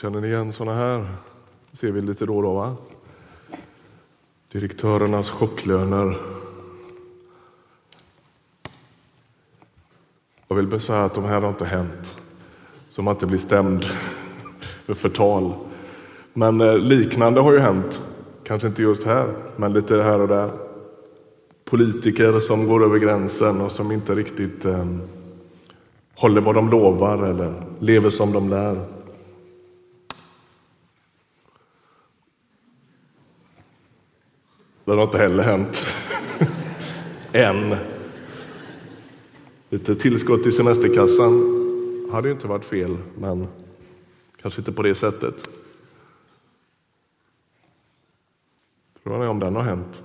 Känner ni igen sådana här? ser vi lite då och då, va? Direktörernas chocklöner. Jag vill bara säga att de här har inte hänt. Så man inte blir stämd för förtal. Men eh, liknande har ju hänt. Kanske inte just här, men lite här och där. Politiker som går över gränsen och som inte riktigt eh, håller vad de lovar eller lever som de lär. Det har inte heller hänt. Än. Lite tillskott i semesterkassan hade ju inte varit fel, men kanske inte på det sättet. Frågan är om den har hänt.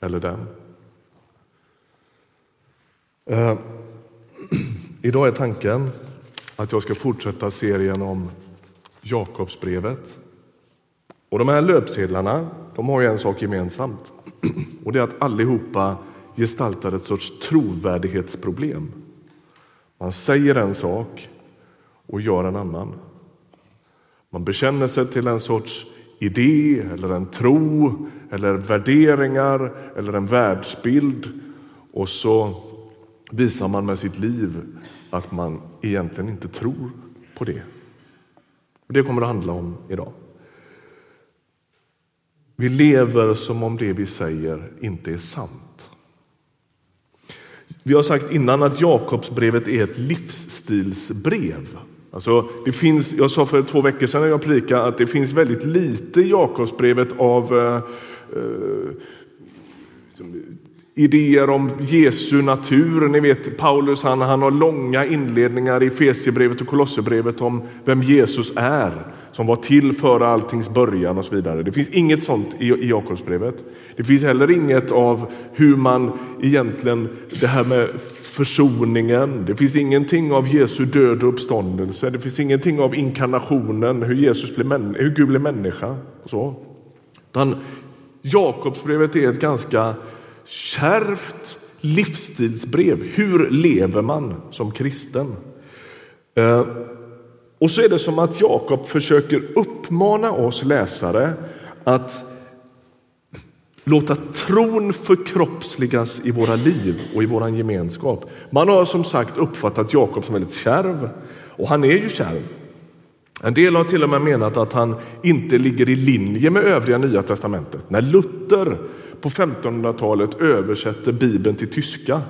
Eller den. Uh, idag är tanken att jag ska fortsätta serien om Jakobsbrevet. Och de här löpsedlarna de har ju en sak gemensamt och det är att allihopa gestaltar ett sorts trovärdighetsproblem. Man säger en sak och gör en annan. Man bekänner sig till en sorts idé eller en tro eller värderingar eller en världsbild och så visar man med sitt liv att man egentligen inte tror på det. Det kommer det att handla om idag. Vi lever som om det vi säger inte är sant. Vi har sagt innan att Jakobsbrevet är ett livsstilsbrev. Alltså, det finns, jag sa för två veckor sedan när jag predikade att det finns väldigt lite i Jakobsbrevet av eh, eh idéer om Jesu natur. Ni vet Paulus han, han har långa inledningar i Fesierbrevet och Kolosserbrevet om vem Jesus är, som var till före alltings början och så vidare. Det finns inget sånt i, i Jakobsbrevet. Det finns heller inget av hur man egentligen, det här med försoningen, det finns ingenting av Jesu död och uppståndelse, det finns ingenting av inkarnationen, hur, Jesus blev hur Gud blev människa. Och så. Utan Jakobsbrevet är ett ganska kärvt livsstilsbrev. Hur lever man som kristen? Eh, och så är det som att Jakob försöker uppmana oss läsare att låta tron förkroppsligas i våra liv och i vår gemenskap. Man har som sagt uppfattat Jakob som väldigt kärv och han är ju kärv. En del har till och med menat att han inte ligger i linje med övriga Nya testamentet. När Luther på 1500-talet översätter Bibeln till tyska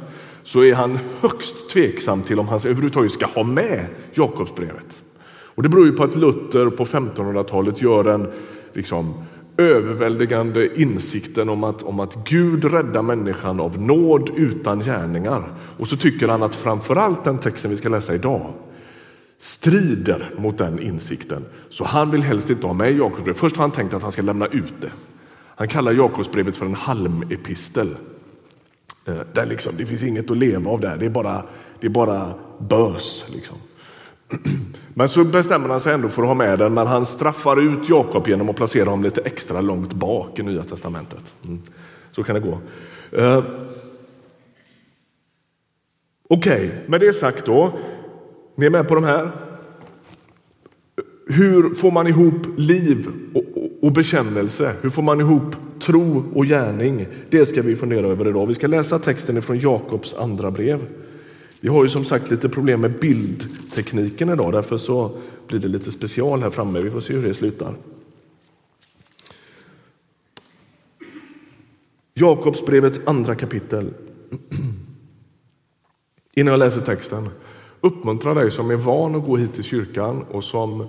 så är han högst tveksam till om han överhuvudtaget ska ha med Jakobsbrevet. Och det beror ju på att Luther på 1500-talet gör en liksom, överväldigande insikten om att, om att Gud räddar människan av nåd utan gärningar. Och så tycker han att framförallt den texten vi ska läsa idag strider mot den insikten. Så han vill helst inte ha med Jakobsbrevet. Först har han tänkt att han ska lämna ut det. Han kallar Jakobsbrevet för en halmepistel. Eh, där liksom, det finns inget att leva av där, det är bara, det är bara bös. Liksom. Men så bestämmer han sig ändå för att ha med den, men han straffar ut Jakob genom att placera honom lite extra långt bak i Nya Testamentet. Mm. Så kan det gå. Eh, okej, okay, med det sagt då. Ni är med på de här? Hur får man ihop liv och, och bekännelse. Hur får man ihop tro och gärning? Det ska vi fundera över idag. Vi ska läsa texten från Jakobs andra brev. Vi har ju som sagt lite problem med bildtekniken idag, därför så blir det lite special här framme. Vi får se hur det slutar. Jakobsbrevets andra kapitel. Innan jag läser texten, uppmuntra dig som är van att gå hit till kyrkan och som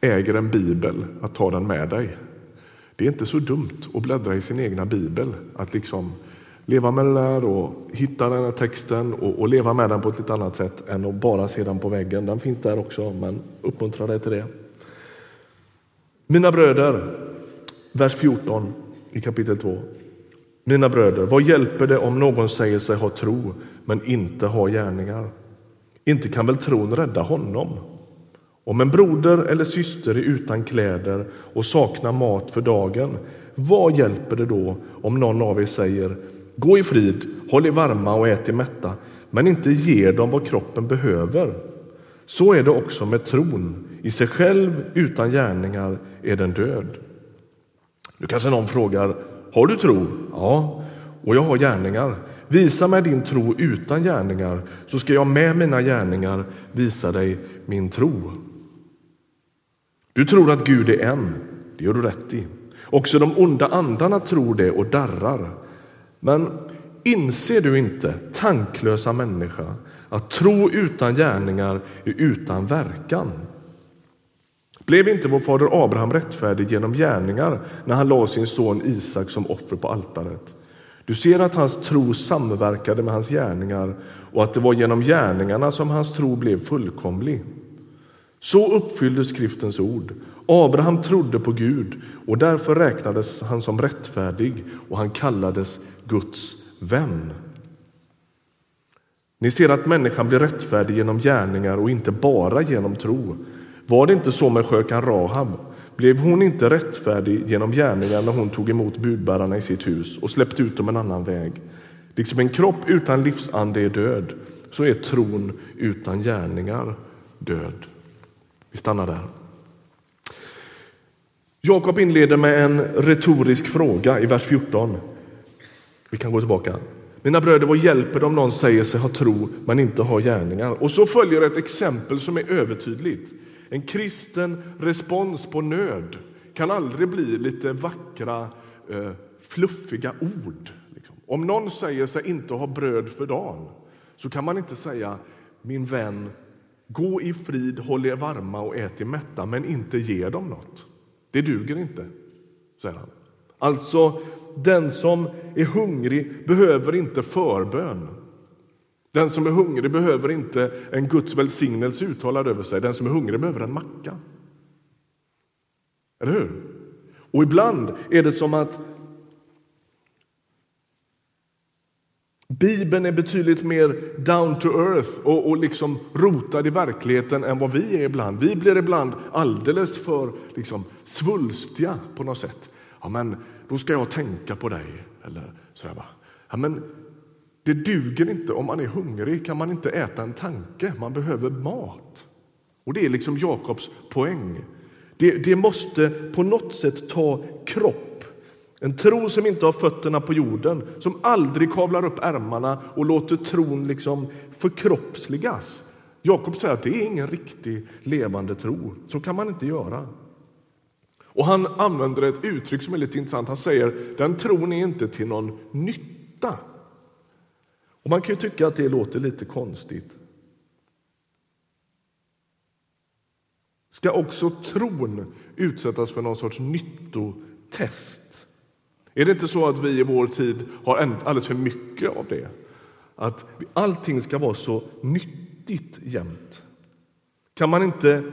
äger en bibel att ta den med dig. Det är inte så dumt att bläddra i sin egna bibel, att liksom leva med det där och hitta den här texten och, och, leva med den på ett lite annat sätt än att bara se den på väggen. Den finns där också, men uppmuntra dig till det. Mina bröder, vers 14 i kapitel 2. Mina bröder, vad hjälper det om någon säger sig ha tro men inte ha gärningar? Inte kan väl tron rädda honom? Om en broder eller syster är utan kläder och saknar mat för dagen, vad hjälper det då om någon av er säger gå i frid, håll er varma och ät er mätta, men inte ger dem vad kroppen behöver. Så är det också med tron. I sig själv, utan gärningar, är den död. Nu kanske någon frågar, har du tro? Ja, och jag har gärningar. Visa mig din tro utan gärningar, så ska jag med mina gärningar visa dig min tro. Du tror att Gud är en, det gör du rätt i. Också de onda andarna tror det och darrar. Men inser du inte, tanklösa människa, att tro utan gärningar är utan verkan? Blev inte vår fader Abraham rättfärdig genom gärningar när han lade sin son Isak som offer på altaret? Du ser att hans tro samverkade med hans gärningar och att det var genom gärningarna som hans tro blev fullkomlig. Så uppfylldes skriftens ord. Abraham trodde på Gud och därför räknades han som rättfärdig och han kallades Guds vän. Ni ser att människan blir rättfärdig genom gärningar och inte bara genom tro. Var det inte så med skökan Rahab? Blev hon inte rättfärdig genom gärningar när hon tog emot budbärarna i sitt hus och släppte ut dem en annan väg? Liksom en kropp utan livsande är död, så är tron utan gärningar död. Vi stannar där. Jakob inleder med en retorisk fråga i vers 14. Vi kan gå tillbaka. Mina bröder, vad hjälper det om någon säger sig ha tro men inte har gärningar? Och så följer ett exempel som är övertydligt. En kristen respons på nöd kan aldrig bli lite vackra, eh, fluffiga ord. Liksom. Om någon säger sig inte ha bröd för dagen så kan man inte säga min vän, gå i frid, håll er varma och ät er mätta, men inte ge dem något. Det duger inte, säger han. Alltså, den som är hungrig behöver inte förbön. Den som är hungrig behöver inte en Guds välsignelse uttalad över sig. Den som är hungrig behöver en macka. Eller hur? Och ibland är det som att Bibeln är betydligt mer down to earth och, och liksom rotad i verkligheten än vad vi är ibland. Vi blir ibland alldeles för liksom, svulstiga på något sätt. Ja, men då ska jag tänka på dig. Eller sådär va. Ja, men det duger inte. Om man är hungrig kan man inte äta en tanke. Man behöver mat. Och Det är liksom Jakobs poäng. Det, det måste på något sätt ta kropp en tro som inte har fötterna på jorden, som aldrig kavlar upp ärmarna och låter tron liksom förkroppsligas. Jakob säger att det är ingen riktig levande tro. Så kan man inte göra. Och Han använder ett uttryck som är lite intressant. Han säger den tron är inte till någon nytta. Och Man kan tycka att det låter lite konstigt. Ska också tron utsättas för någon sorts nyttotest? Är det inte så att vi i vår tid har alldeles för mycket av det? Att allting ska vara så nyttigt jämt. Kan man inte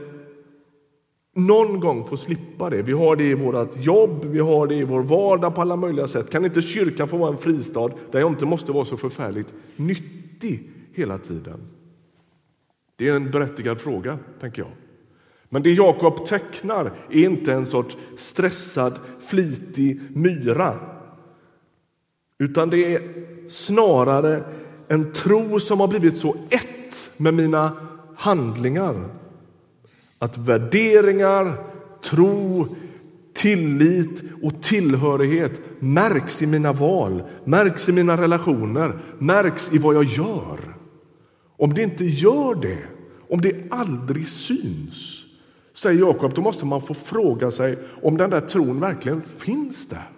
någon gång få slippa det? Vi har det i vårt jobb, vi har det i vår vardag på alla möjliga sätt. Kan inte kyrkan få vara en fristad där jag inte måste vara så förfärligt nyttig hela tiden? Det är en berättigad fråga, tänker jag. Men det Jakob tecknar är inte en sorts stressad, flitig myra. Utan det är snarare en tro som har blivit så ett med mina handlingar. Att värderingar, tro, tillit och tillhörighet märks i mina val, märks i mina relationer, märks i vad jag gör. Om det inte gör det, om det aldrig syns säger Jakob, då måste man få fråga sig om den där tron verkligen finns där.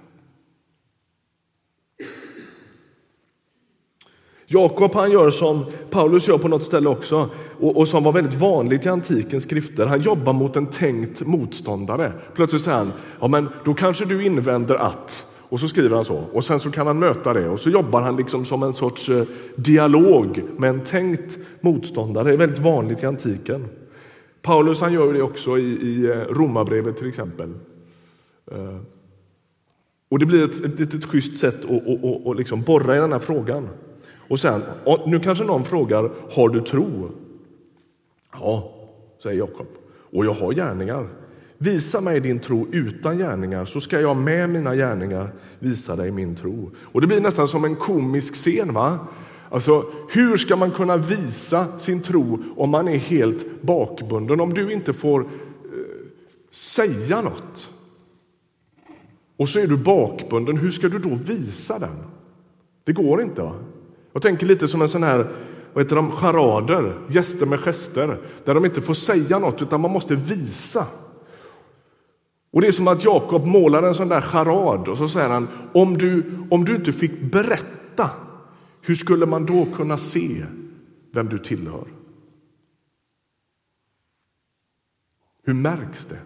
Jakob han gör som Paulus gör på något ställe också och, och, som var väldigt vanligt i antikens skrifter. Han jobbar mot en tänkt motståndare. Plötsligt säger han, ja men då kanske du invänder att och så skriver han så och sen så kan han möta det och så jobbar han liksom som en sorts eh, dialog med en tänkt motståndare. Det är väldigt vanligt i antiken. Paulus han gör det också i, i eh, Romarbrevet till exempel. Eh, och Det blir ett, ett, ett, ett schysst sätt att, att, att, att liksom borra i den här frågan. Och sen, Nu kanske någon frågar, har du tro? Ja, säger Jakob. Och jag har gärningar. Visa mig din tro utan gärningar så ska jag med mina gärningar visa dig min tro. Och Det blir nästan som en komisk scen. va? Alltså, hur ska man kunna visa sin tro om man är helt bakbunden? Om du inte får eh, säga något och så är du bakbunden, hur ska du då visa den? Det går inte. va? Jag tänker lite som en sån här vad heter de, charader, gäster med gester, där de inte får säga något utan man måste visa. Och Det är som att Jakob målar en sån där charad och så säger han om du, om du inte fick berätta, hur skulle man då kunna se vem du tillhör? Hur märks det?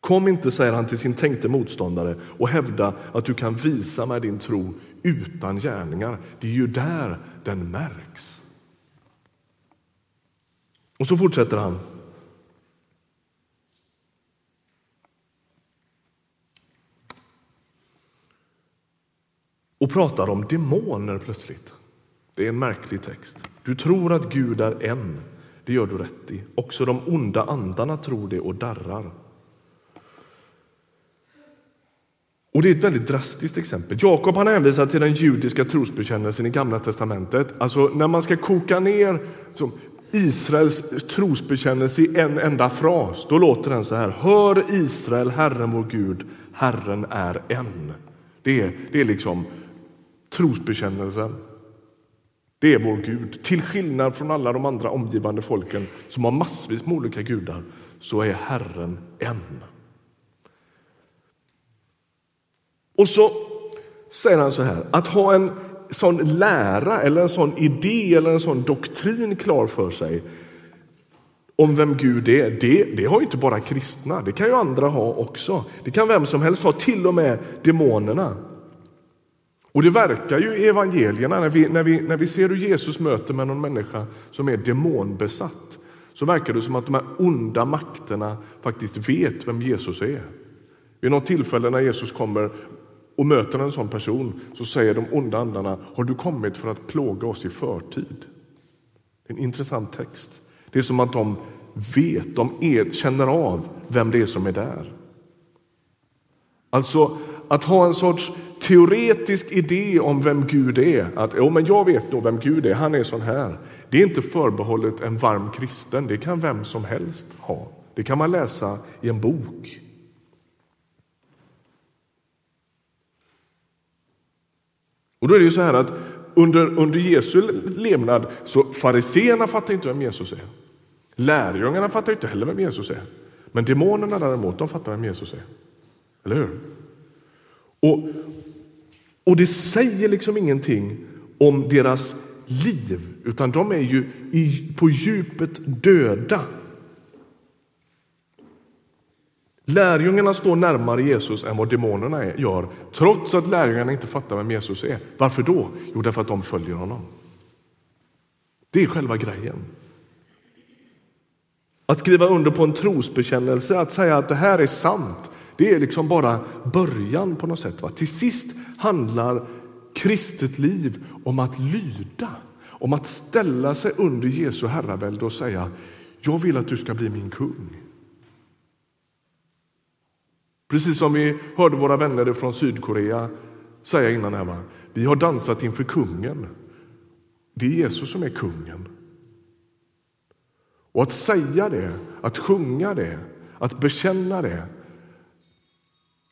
Kom inte, säger han till sin tänkte motståndare, och hävda att du kan visa mig din tro utan gärningar. Det är ju där den märks. Och så fortsätter han. Och pratar om demoner plötsligt. Det är en märklig text. Du tror att Gud är en. Det gör du rätt i. Också de onda andarna tror det och darrar. Och Det är ett väldigt drastiskt exempel. Jakob han hänvisar till den judiska trosbekännelsen i Gamla testamentet. Alltså när man ska koka ner som Israels trosbekännelse i en enda fras, då låter den så här. Hör Israel, Herren vår Gud, Herren är en. Det är, det är liksom trosbekännelsen. Det är vår Gud. Till skillnad från alla de andra omgivande folken som har massvis med olika gudar, så är Herren en. Och så säger han så här, att ha en sån lära eller en sån idé eller en sån doktrin klar för sig om vem Gud är, det, det har inte bara kristna, det kan ju andra ha också. Det kan vem som helst ha, till och med demonerna. Och det verkar ju i evangelierna, när vi, när, vi, när vi ser hur Jesus möter med någon människa som är demonbesatt, så verkar det som att de här onda makterna faktiskt vet vem Jesus är. Vid något tillfälle när Jesus kommer och möter en sån person så säger de onda andarna, har du kommit för att plåga oss i förtid? En intressant text. Det är som att de vet, de er, känner av vem det är som är där. Alltså att ha en sorts teoretisk idé om vem Gud är, att oh, men jag vet nog vem Gud är, han är sån här. Det är inte förbehållet en varm kristen, det kan vem som helst ha. Det kan man läsa i en bok. Och då är det ju så här att under, under Jesu levnad så fariseerna fattar inte vem Jesus är. Lärjungarna fattar inte heller vem Jesus är. Men demonerna däremot, de fattar vem Jesus är. Eller hur? Och, och det säger liksom ingenting om deras liv, utan de är ju i, på djupet döda. Lärjungarna står närmare Jesus än vad demonerna gör, trots att lärjungarna inte fattar vem Jesus är. Varför då? Jo, därför att de följer honom. Det är själva grejen. Att skriva under på en trosbekännelse, att säga att det här är sant, det är liksom bara början på något sätt. Va? Till sist handlar kristet liv om att lyda, om att ställa sig under Jesu herravälde och säga jag vill att du ska bli min kung. Precis som vi hörde våra vänner från Sydkorea säga innan här. Va? Vi har dansat inför kungen. Det är Jesus som är kungen. Och att säga det, att sjunga det, att bekänna det.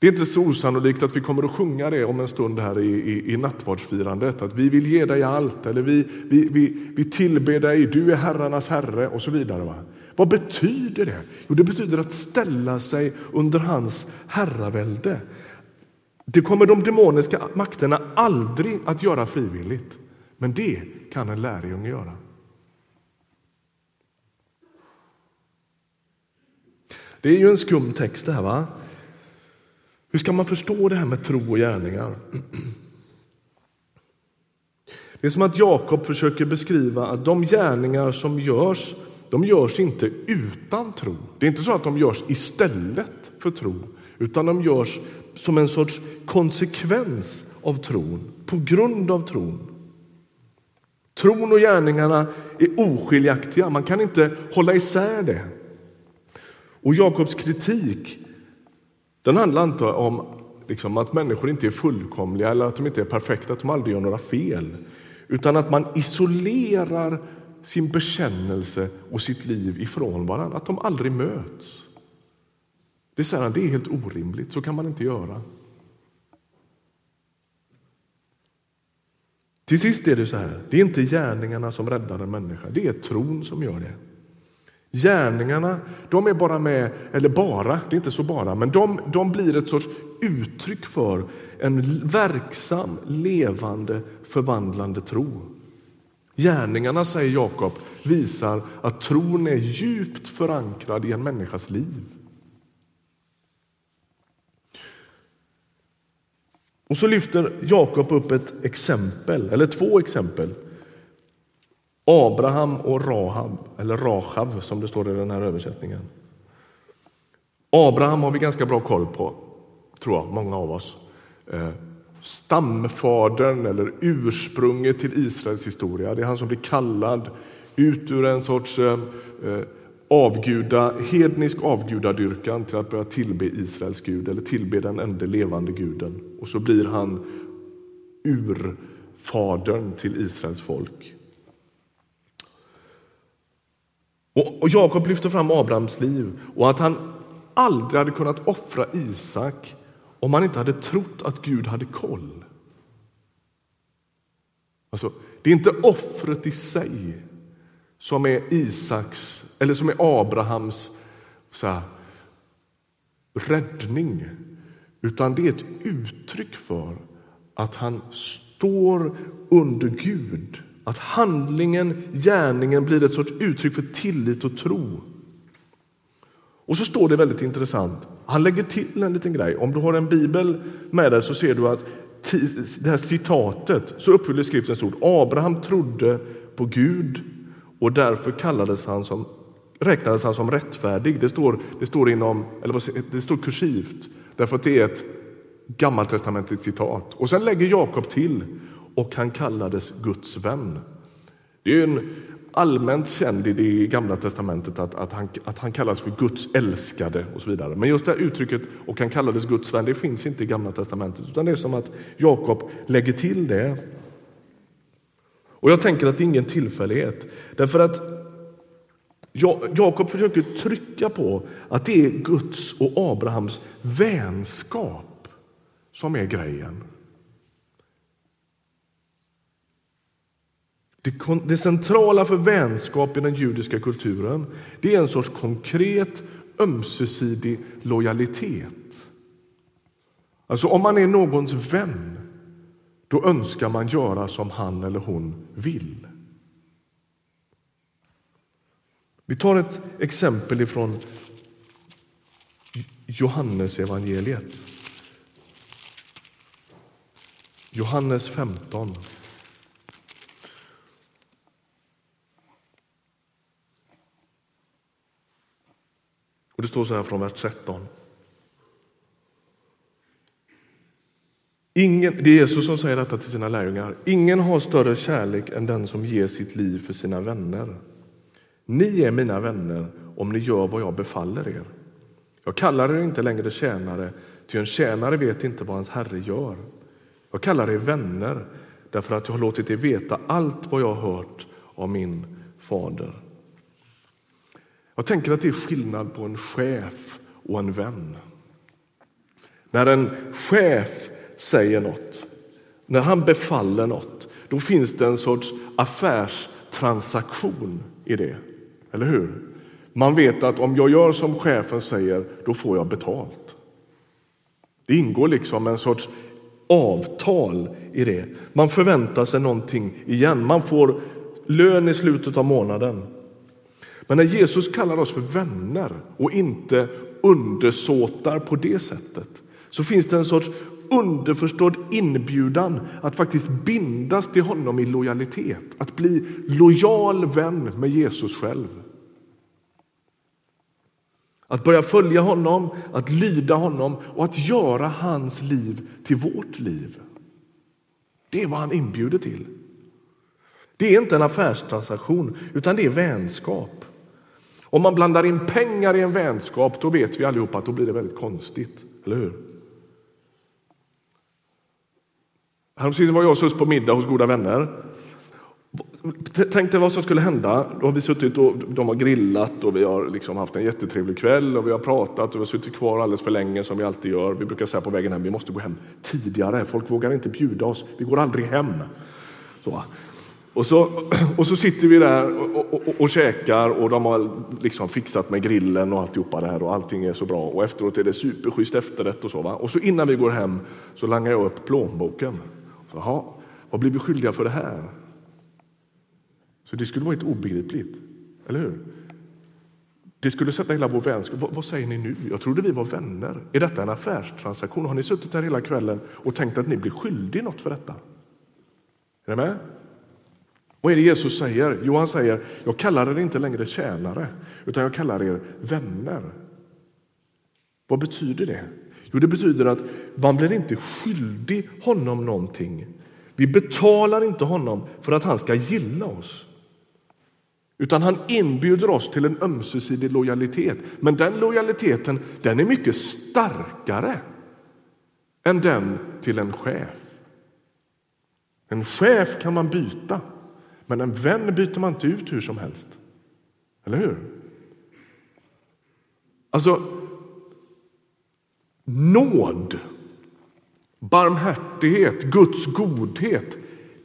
Det är inte så osannolikt att vi kommer att sjunga det om en stund här i, i, i nattvardsfirandet. Att vi vill ge dig allt, eller vi, vi, vi, vi tillber dig, du är herrarnas herre och så vidare. Va? Vad betyder det? Jo, det betyder att ställa sig under hans herravälde. Det kommer de demoniska makterna aldrig att göra frivilligt, men det kan en lärjunge göra. Det är ju en skum text det här. va? Hur ska man förstå det här med tro och gärningar? Det är som att Jakob försöker beskriva att de gärningar som görs de görs inte utan tro. Det är inte så att de görs istället för tro, utan de görs som en sorts konsekvens av tron, på grund av tron. Tron och gärningarna är oskiljaktiga, man kan inte hålla isär det. Och Jakobs kritik den handlar inte om liksom, att människor inte är fullkomliga eller att de inte är perfekta, att de aldrig gör några fel. Utan att man isolerar sin bekännelse och sitt liv ifrån varandra, att de aldrig möts. Det säger han, det är helt orimligt, så kan man inte göra. Till sist är det så här, det är inte gärningarna som räddar en människa, det är tron som gör det. Gärningarna, de är bara med, eller bara, det är inte så bara, men de, de blir ett sorts uttryck för en verksam, levande, förvandlande tro. Gärningarna, säger Jakob, visar att tron är djupt förankrad i en människas liv. Och så lyfter Jakob upp ett exempel, eller två exempel. Abraham och Rahab, eller Rahav som det står i den här översättningen. Abraham har vi ganska bra koll på, tror jag, många av oss. Eh, stamfadern eller ursprunget till Israels historia. Det är han som blir kallad ut ur en sorts eh, eh, avguda, hednisk avgudadyrkan till att börja tillbe Israels Gud eller tillbe den enda levande guden. Och så blir han urfadern till Israels folk. Och, och Jakob lyfter fram Abrahams liv och att han aldrig hade kunnat offra Isak om han inte hade trott att Gud hade koll. Alltså, det är inte offret i sig som är Isaks eller som är Abrahams så här, räddning, utan det är ett uttryck för att han står under Gud. Att handlingen, gärningen blir ett sorts uttryck för tillit och tro. Och så står det väldigt intressant. Han lägger till en liten grej. Om du har en bibel med dig så ser du att det här citatet så uppfyller skriftens ord. Abraham trodde på Gud och därför kallades han som, räknades han som rättfärdig. Det står, det står, inom, eller det står kursivt därför att det är ett gammaltestamentligt citat. Och sen lägger Jakob till och han kallades Guds vän. Det är en allmänt känd i det gamla testamentet att, att, han, att han kallas för Guds älskade och så vidare. Men just det här uttrycket och han kallades Guds vän, det finns inte i gamla testamentet utan det är som att Jakob lägger till det. Och jag tänker att det är ingen tillfällighet därför att Jakob försöker trycka på att det är Guds och Abrahams vänskap som är grejen. Det, det centrala för vänskap i den judiska kulturen det är en sorts konkret ömsesidig lojalitet. Alltså om man är någons vän, då önskar man göra som han eller hon vill. Vi tar ett exempel ifrån Johannes evangeliet. Johannes 15. Och Det står så här från vers 13. Ingen, det är Jesus som säger detta till sina lärjungar. Ingen har större kärlek än den som ger sitt liv för sina vänner. Ni är mina vänner om ni gör vad jag befaller er. Jag kallar er inte längre tjänare, ty en tjänare vet inte vad hans herre gör. Jag kallar er vänner därför att jag har låtit er veta allt vad jag har hört av min fader. Jag tänker att det är skillnad på en chef och en vän. När en chef säger något, när han befaller något, då finns det en sorts affärstransaktion i det. Eller hur? Man vet att om jag gör som chefen säger, då får jag betalt. Det ingår liksom en sorts avtal i det. Man förväntar sig någonting igen. Man får lön i slutet av månaden. Men när Jesus kallar oss för vänner och inte undersåtar på det sättet så finns det en sorts underförstådd inbjudan att faktiskt bindas till honom i lojalitet, att bli lojal vän med Jesus själv. Att börja följa honom, att lyda honom och att göra hans liv till vårt liv. Det är vad han inbjuder till. Det är inte en affärstransaktion, utan det är vänskap. Om man blandar in pengar i en vänskap, då vet vi allihopa att då blir det väldigt konstigt. Eller hur? Häromsistens var jag och sus på middag hos goda vänner. Tänk dig vad som skulle hända. Då har vi suttit och de har grillat och vi har liksom haft en jättetrevlig kväll och vi har pratat och vi har suttit kvar alldeles för länge som vi alltid gör. Vi brukar säga på vägen hem, vi måste gå hem tidigare. Folk vågar inte bjuda oss. Vi går aldrig hem. Så. Och så, och så sitter vi där och, och, och, och käkar och de har liksom fixat med grillen och alltihopa där och allting är så bra och efteråt är det superschysst efterrätt och så. Va? Och så innan vi går hem så langar jag upp plånboken. Så, vad blir vi skyldiga för det här? Så det skulle vara ett obegripligt, eller hur? Det skulle sätta hela vår vänskap. Vad, vad, säger ni nu? Jag trodde vi var vänner. Är detta en affärstransaktion? Har ni suttit här hela kvällen och tänkt att ni blir skyldig något för detta? Är ni med? Vad är det Jesus säger? Jo, han säger, jag kallar er inte längre tjänare, utan jag kallar er vänner. Vad betyder det? Jo, det betyder att man blir inte skyldig honom någonting. Vi betalar inte honom för att han ska gilla oss. Utan han inbjuder oss till en ömsesidig lojalitet. Men den lojaliteten den är mycket starkare än den till en chef. En chef kan man byta. Men en vän byter man inte ut hur som helst. Eller hur? Alltså, nåd, barmhärtighet, Guds godhet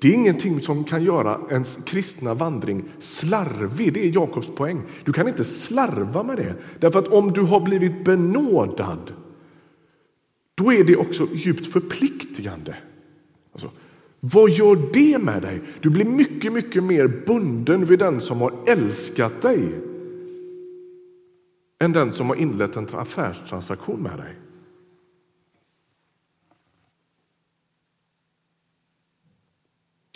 det är ingenting som kan göra ens kristna vandring slarvig. Det är Jakobs poäng. Du kan inte slarva med det. Därför att om du har blivit benådad, då är det också djupt förpliktigande. Vad gör det med dig? Du blir mycket, mycket mer bunden vid den som har älskat dig än den som har inlett en affärstransaktion med dig.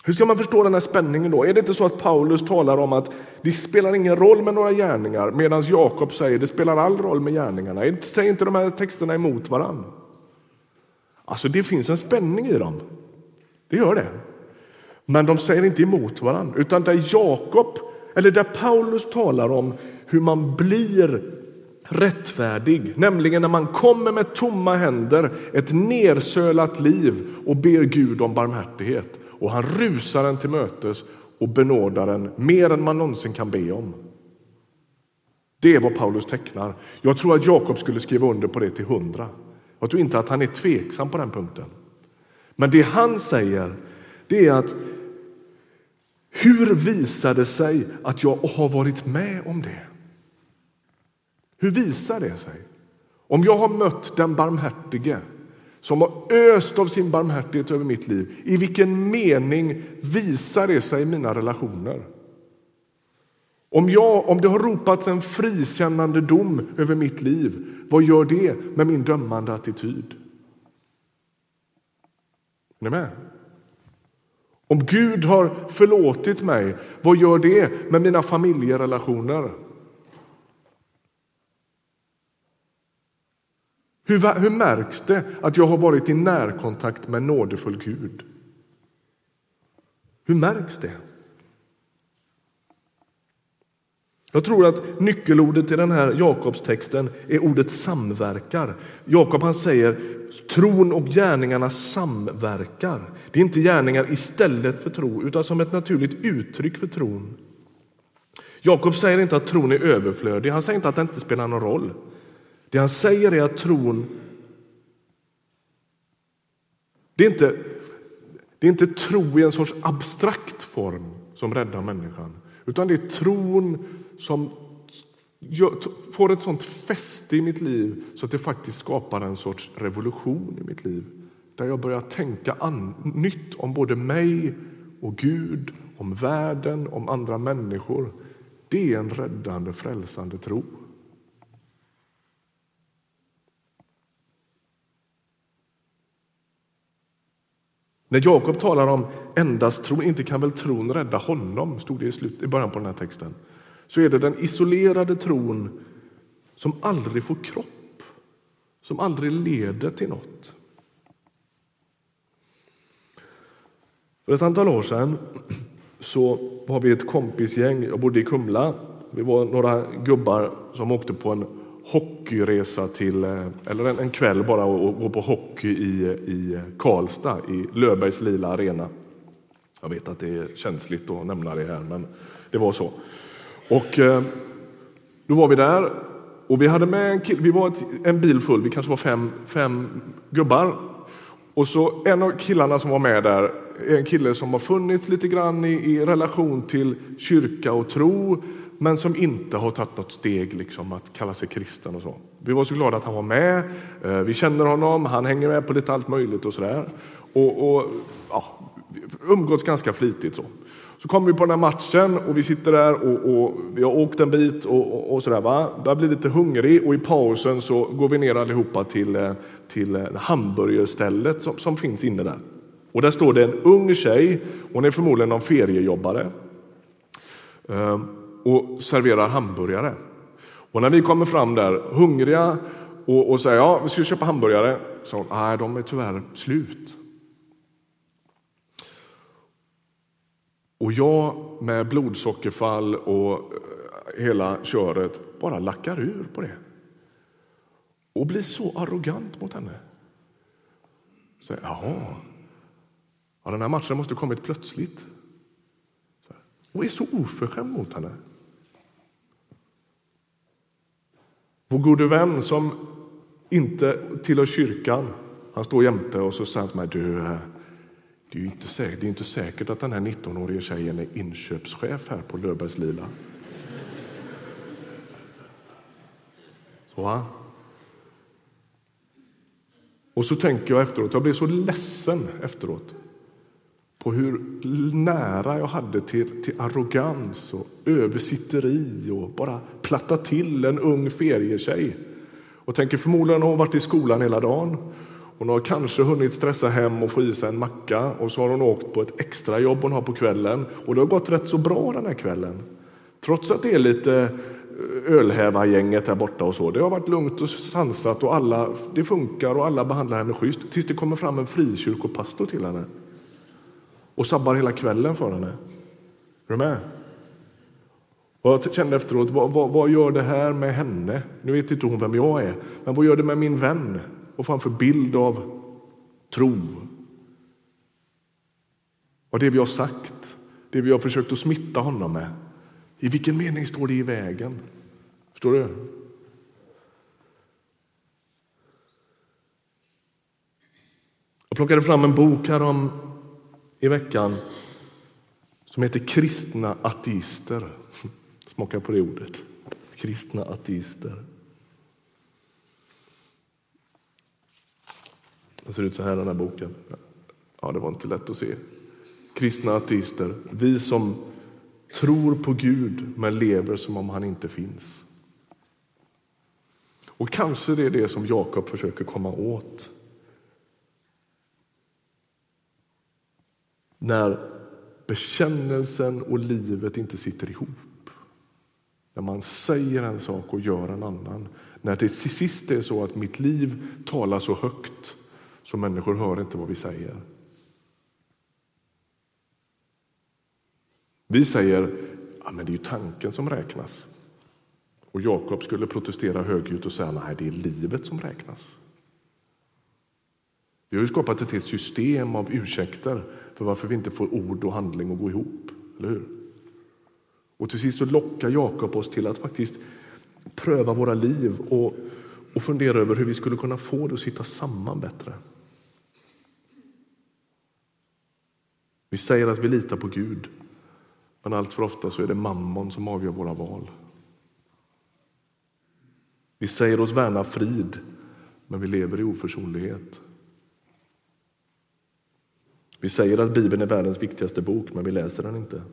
Hur ska man förstå den här spänningen då? Är det inte så att Paulus talar om att det spelar ingen roll med några gärningar medan Jakob säger det spelar all roll med gärningarna? Säger inte de här texterna emot varandra? Alltså det finns en spänning i dem. Det gör det. Men de säger inte emot varandra, utan där Jakob, eller där Paulus talar om hur man blir rättfärdig, nämligen när man kommer med tomma händer, ett nersölat liv och ber Gud om barmhärtighet. Och han rusar en till mötes och benådar en mer än man någonsin kan be om. Det är vad Paulus tecknar. Jag tror att Jakob skulle skriva under på det till hundra. Jag tror inte att han är tveksam på den punkten. Men det han säger det är att hur visar det sig att jag har varit med om det? Hur visar det sig? Om jag har mött den barmhärtige som har öst av sin barmhärtighet över mitt liv, i vilken mening visar det sig i mina relationer? Om, jag, om det har ropats en frikännande dom över mitt liv, vad gör det med min dömande attityd? Är ni med? Om Gud har förlåtit mig, vad gör det med mina familjerelationer? Hur, hur märks det att jag har varit i närkontakt med en nådefull Gud? Hur märks det? Jag tror att nyckelordet i den här Jakobstexten är ordet samverkar. Jakob han säger tron och gärningarna samverkar. Det är inte gärningar istället för tro, utan som ett naturligt uttryck för tron. Jakob säger inte att tron är överflödig, han säger inte att det inte spelar någon roll. Det han säger är att tron det är, inte, det är inte tro i en sorts abstrakt form som räddar människan, utan det är tron som får ett sånt fäste i mitt liv så att det faktiskt skapar en sorts revolution i mitt liv. Där jag börjar tänka an, nytt om både mig och Gud, om världen, om andra människor. Det är en räddande, frälsande tro. När Jakob talar om endast tron, inte kan väl tron rädda honom, stod det i, slut, i början på den här texten, så är det den isolerade tron som aldrig får kropp, som aldrig leder till något. För ett antal år sedan så var vi ett kompisgäng, jag bodde i Kumla Vi var några gubbar som åkte på en hockeyresa till, eh, eller en, en kväll bara och gå på hockey i, i Karlstad i Löfbergs lila arena. Jag vet att det är känsligt att nämna det här, men det var så. Och eh, då var vi där och vi hade med en, kille, vi var ett, en bil full, vi kanske var fem, fem gubbar. Och så en av killarna som var med där är en kille som har funnits lite grann i, i relation till kyrka och tro men som inte har tagit något steg liksom, att kalla sig kristen. och så. Vi var så glada att han var med. Eh, vi känner honom, han hänger med på lite allt möjligt och sådär. Och, och ja, umgåtts ganska flitigt. Så. Så kommer vi på den här matchen och vi sitter där och, och vi har åkt en bit och, och, och sådär. Va? Börjar bli lite hungrig och i pausen så går vi ner allihopa till, eh, till eh, hamburgerstället som, som finns inne där. Och där står det en ung tjej, hon är förmodligen någon feriejobbare ehm, och serverar hamburgare. Och när vi kommer fram där hungriga och, och säger ja, vi ska köpa hamburgare, så hon, nej, de är tyvärr slut. Och jag med blodsockerfall och eh, hela köret bara lackar ur på det. Och blir så arrogant mot henne. Så, Jaha, ja, den här matchen måste ha kommit plötsligt. Och är så oförskämd mot henne. Vår gode vän som inte tillhör kyrkan, han står jämte och så säger han till mig, du, eh, det är ju inte säkert, det är inte säkert att den här 19-åriga tjejen är inköpschef här på Löfbergs Lila. Så, va? Och så tänker jag efteråt, jag blev så ledsen efteråt på hur nära jag hade till, till arrogans och översitteri och bara platta till en ung ferietjej. Och tänker förmodligen har hon varit i skolan hela dagen. Hon har kanske hunnit stressa hem och få i sig en macka och så har hon åkt på ett extrajobb hon har på kvällen. Och det har gått rätt så bra den här kvällen. Trots att det är lite eh, ölhävargänget här borta och så. Det har varit lugnt och sansat och alla, det funkar och alla behandlar henne schysst tills det kommer fram en frikyrkopastor till henne och sabbar hela kvällen för henne. Är du med? Och jag kände efteråt, vad, vad, vad, gör det här med henne? Nu vet inte hon vem jag är, men vad gör det med min vän? Och framför bild av tro? Och det vi har sagt, det vi har försökt att smitta honom med. I vilken mening står det i vägen? Förstår du? Jag plockade fram en bok här om i veckan som heter Kristna ateister. Smaka på det ordet. Kristna ateister. Det ser ut så här den här boken. Ja, det var inte lätt att se. Kristna ateister, vi som tror på Gud men lever som om han inte finns. Och kanske det är det som Jakob försöker komma åt när bekännelsen och livet inte sitter ihop. När man säger en sak och gör en annan. När det till sist är så att mitt liv talar så högt så människor hör inte vad vi säger. Vi säger ja, men det är ju tanken som räknas. Och Jakob skulle protestera högljutt och säga nej, det är livet som räknas. Vi har ju skapat ett helt system av ursäkter för varför vi inte får ord och handling att gå ihop. Eller hur? Och till sist så lockar Jakob oss till att faktiskt pröva våra liv och, och fundera över hur vi skulle kunna få det att sitta samman bättre. Vi säger att vi litar på Gud, men allt för ofta så är det mammon som avgör våra val. Vi säger oss värna frid, men vi lever i oförsonlighet. Vi säger att Bibeln är världens viktigaste bok, men vi läser den inte.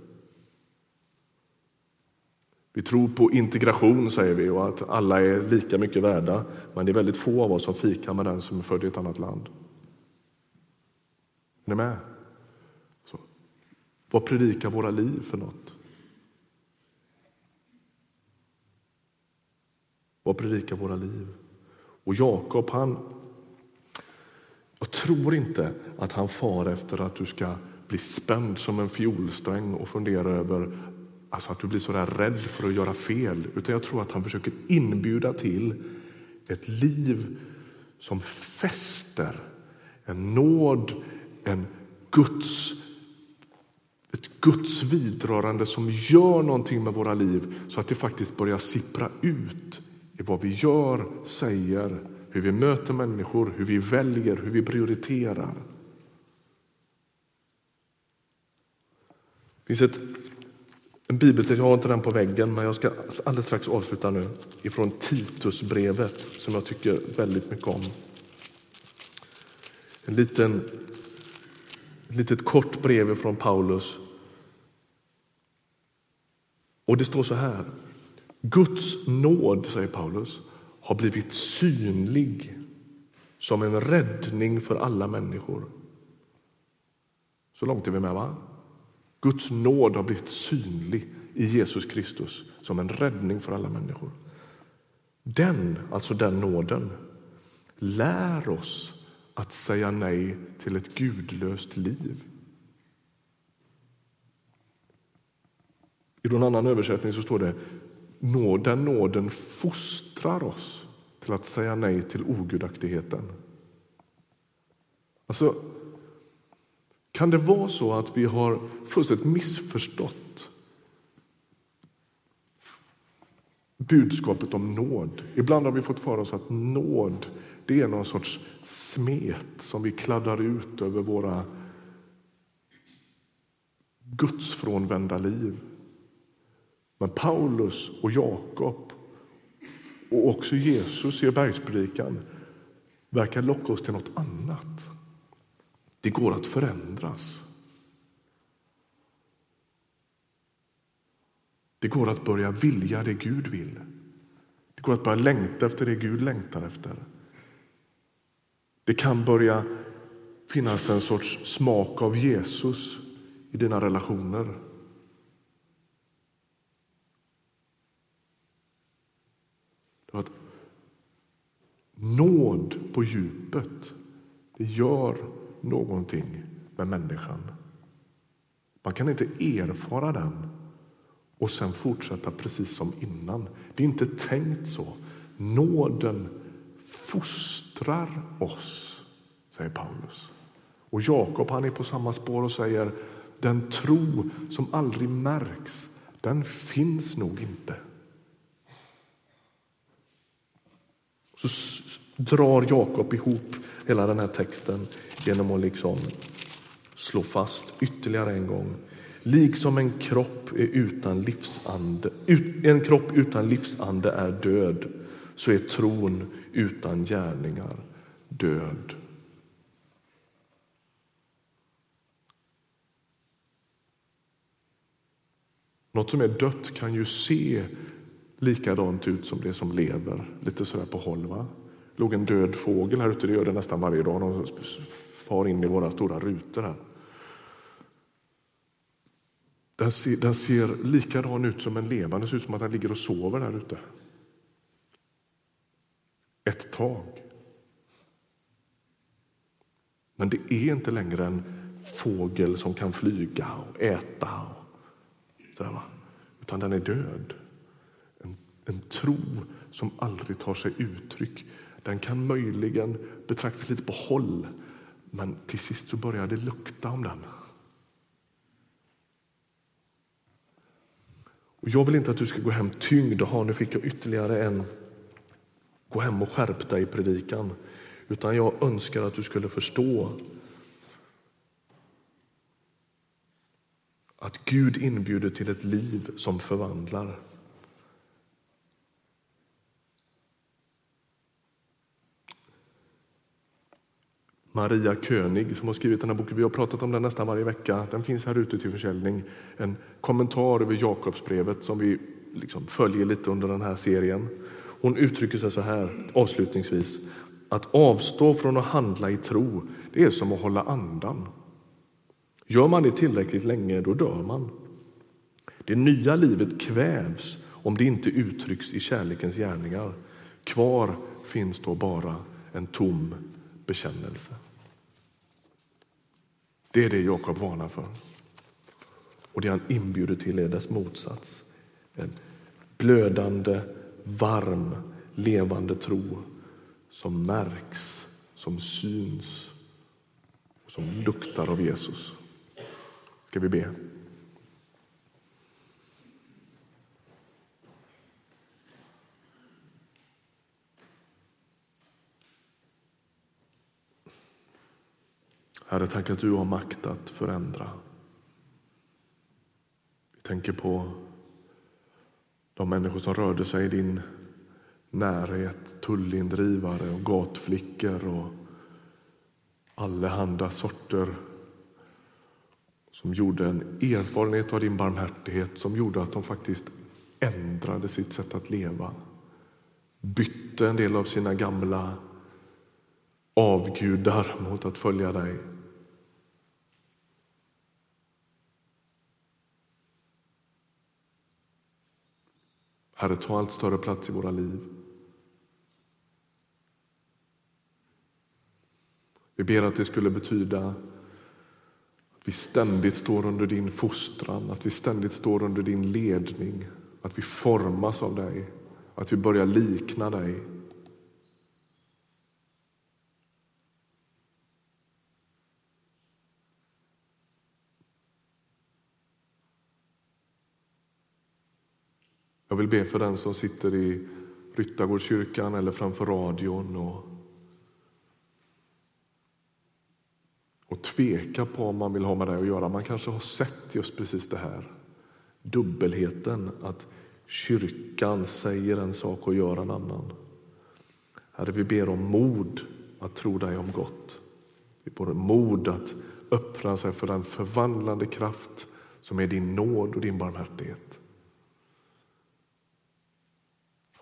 Vi tror på integration, säger vi, och att alla är lika mycket värda. Men det är väldigt få av oss som fikar med den som är född i ett annat land. Är ni med? Vad predikar våra liv för något? Vad predikar våra liv? Och Jakob, han jag tror inte att han far efter att du ska bli spänd som en fiolsträng och fundera över alltså att du blir så där rädd för att göra fel, utan jag tror att han försöker inbjuda till ett liv som fäster en nåd, en Guds, ett Guds vidrörande som gör någonting med våra liv så att det faktiskt börjar sippra ut i vad vi gör, säger, hur vi möter människor, hur vi väljer, hur vi prioriterar. Det finns ett, en bibeltext, jag har inte den på väggen, men jag ska alldeles strax avsluta nu, ifrån Titusbrevet som jag tycker väldigt mycket om. En liten, ett litet kort brev från Paulus. Och det står så här. Guds nåd, säger Paulus, har blivit synlig som en räddning för alla människor. Så långt är vi med, va? Guds nåd har blivit synlig i Jesus Kristus som en räddning för alla människor. Den, alltså den nåden, lär oss att säga nej till ett gudlöst liv. I någon annan översättning så står det nåden, nåden fostrar oss till att säga nej till ogudaktigheten. Alltså, kan det vara så att vi har fullständigt missförstått budskapet om nåd? Ibland har vi fått för oss att nåd det är någon sorts smet som vi kladdar ut över våra gudsfrånvända liv. Men Paulus och Jakob och också Jesus i bergspredikan verkar locka oss till något annat. Det går att förändras. Det går att börja vilja det Gud vill. Det går att börja längta efter det Gud längtar efter. Det kan börja finnas en sorts smak av Jesus i dina relationer. Att nåd på djupet, det gör någonting med människan. Man kan inte erfara den och sen fortsätta precis som innan. Det är inte tänkt så. Nåden fostrar oss, säger Paulus. Och Jakob han är på samma spår och säger den tro som aldrig märks, den finns nog inte. Så drar Jakob ihop hela den här texten genom att liksom slå fast ytterligare en gång. Liksom en kropp, är utan livsande, en kropp utan livsande är död, så är tron utan gärningar död. Något som är dött kan ju se likadant ut som det som lever, lite sådär på håll. Va? låg en död fågel här ute, det gör det nästan varje dag. De far in i våra stora rutor här. Den ser, den ser likadan ut som en levande, det ser ut som att den ligger och sover där ute. Ett tag. Men det är inte längre en fågel som kan flyga och äta. Och sådär, utan den är död. En, en tro som aldrig tar sig uttryck den kan möjligen betraktas lite på håll, men till sist så börjar det lukta om den. Och jag vill inte att du ska gå hem tyngd. Aha, nu fick jag ytterligare en gå hem och skärp dig i predikan. Utan jag önskar att du skulle förstå att Gud inbjuder till ett liv som förvandlar. Maria König som har skrivit den här boken. Vi har pratat om den nästan varje vecka. Den finns här ute till försäljning. En kommentar över Jakobsbrevet som vi liksom följer lite under den här serien. Hon uttrycker sig så här avslutningsvis. Att avstå från att handla i tro, det är som att hålla andan. Gör man det tillräckligt länge, då dör man. Det nya livet kvävs om det inte uttrycks i kärlekens gärningar. Kvar finns då bara en tom bekännelse. Det är det Jakob varnar för. Och det han inbjuder till är dess motsats. En blödande, varm, levande tro som märks, som syns och som luktar av Jesus. Ska vi be? Herre, tack att du har makt att förändra. Vi tänker på de människor som rörde sig i din närhet, tullindrivare och gatflickor och allehanda sorter som gjorde en erfarenhet av din barmhärtighet som gjorde att de faktiskt ändrade sitt sätt att leva. Bytte en del av sina gamla avgudar mot att följa dig. Herre, ta allt större plats i våra liv. Vi ber att det skulle betyda att vi ständigt står under din fostran, att vi ständigt står under din ledning, att vi formas av dig, att vi börjar likna dig. Jag vill be för den som sitter i Ryttargårdskyrkan eller framför radion och, och tvekar på om man vill ha med det att göra. Man kanske har sett just precis det här. Dubbelheten, att kyrkan säger en sak och gör en annan. Herre, vi ber om mod att tro dig om gott. Vi ber om mod att öppna sig för den förvandlande kraft som är din nåd och din barmhärtighet.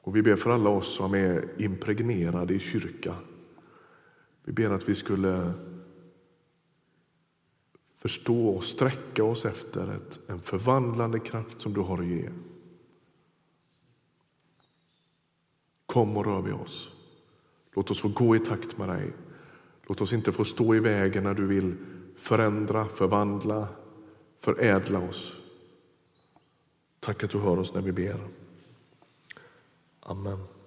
Och vi ber för alla oss som är impregnerade i kyrka. Vi ber att vi skulle förstå och sträcka oss efter ett, en förvandlande kraft som du har att ge. Kom och rör vid oss. Låt oss få gå i takt med dig. Låt oss inte få stå i vägen när du vill förändra, förvandla, förädla oss. Tack att du hör oss när vi ber. Amen.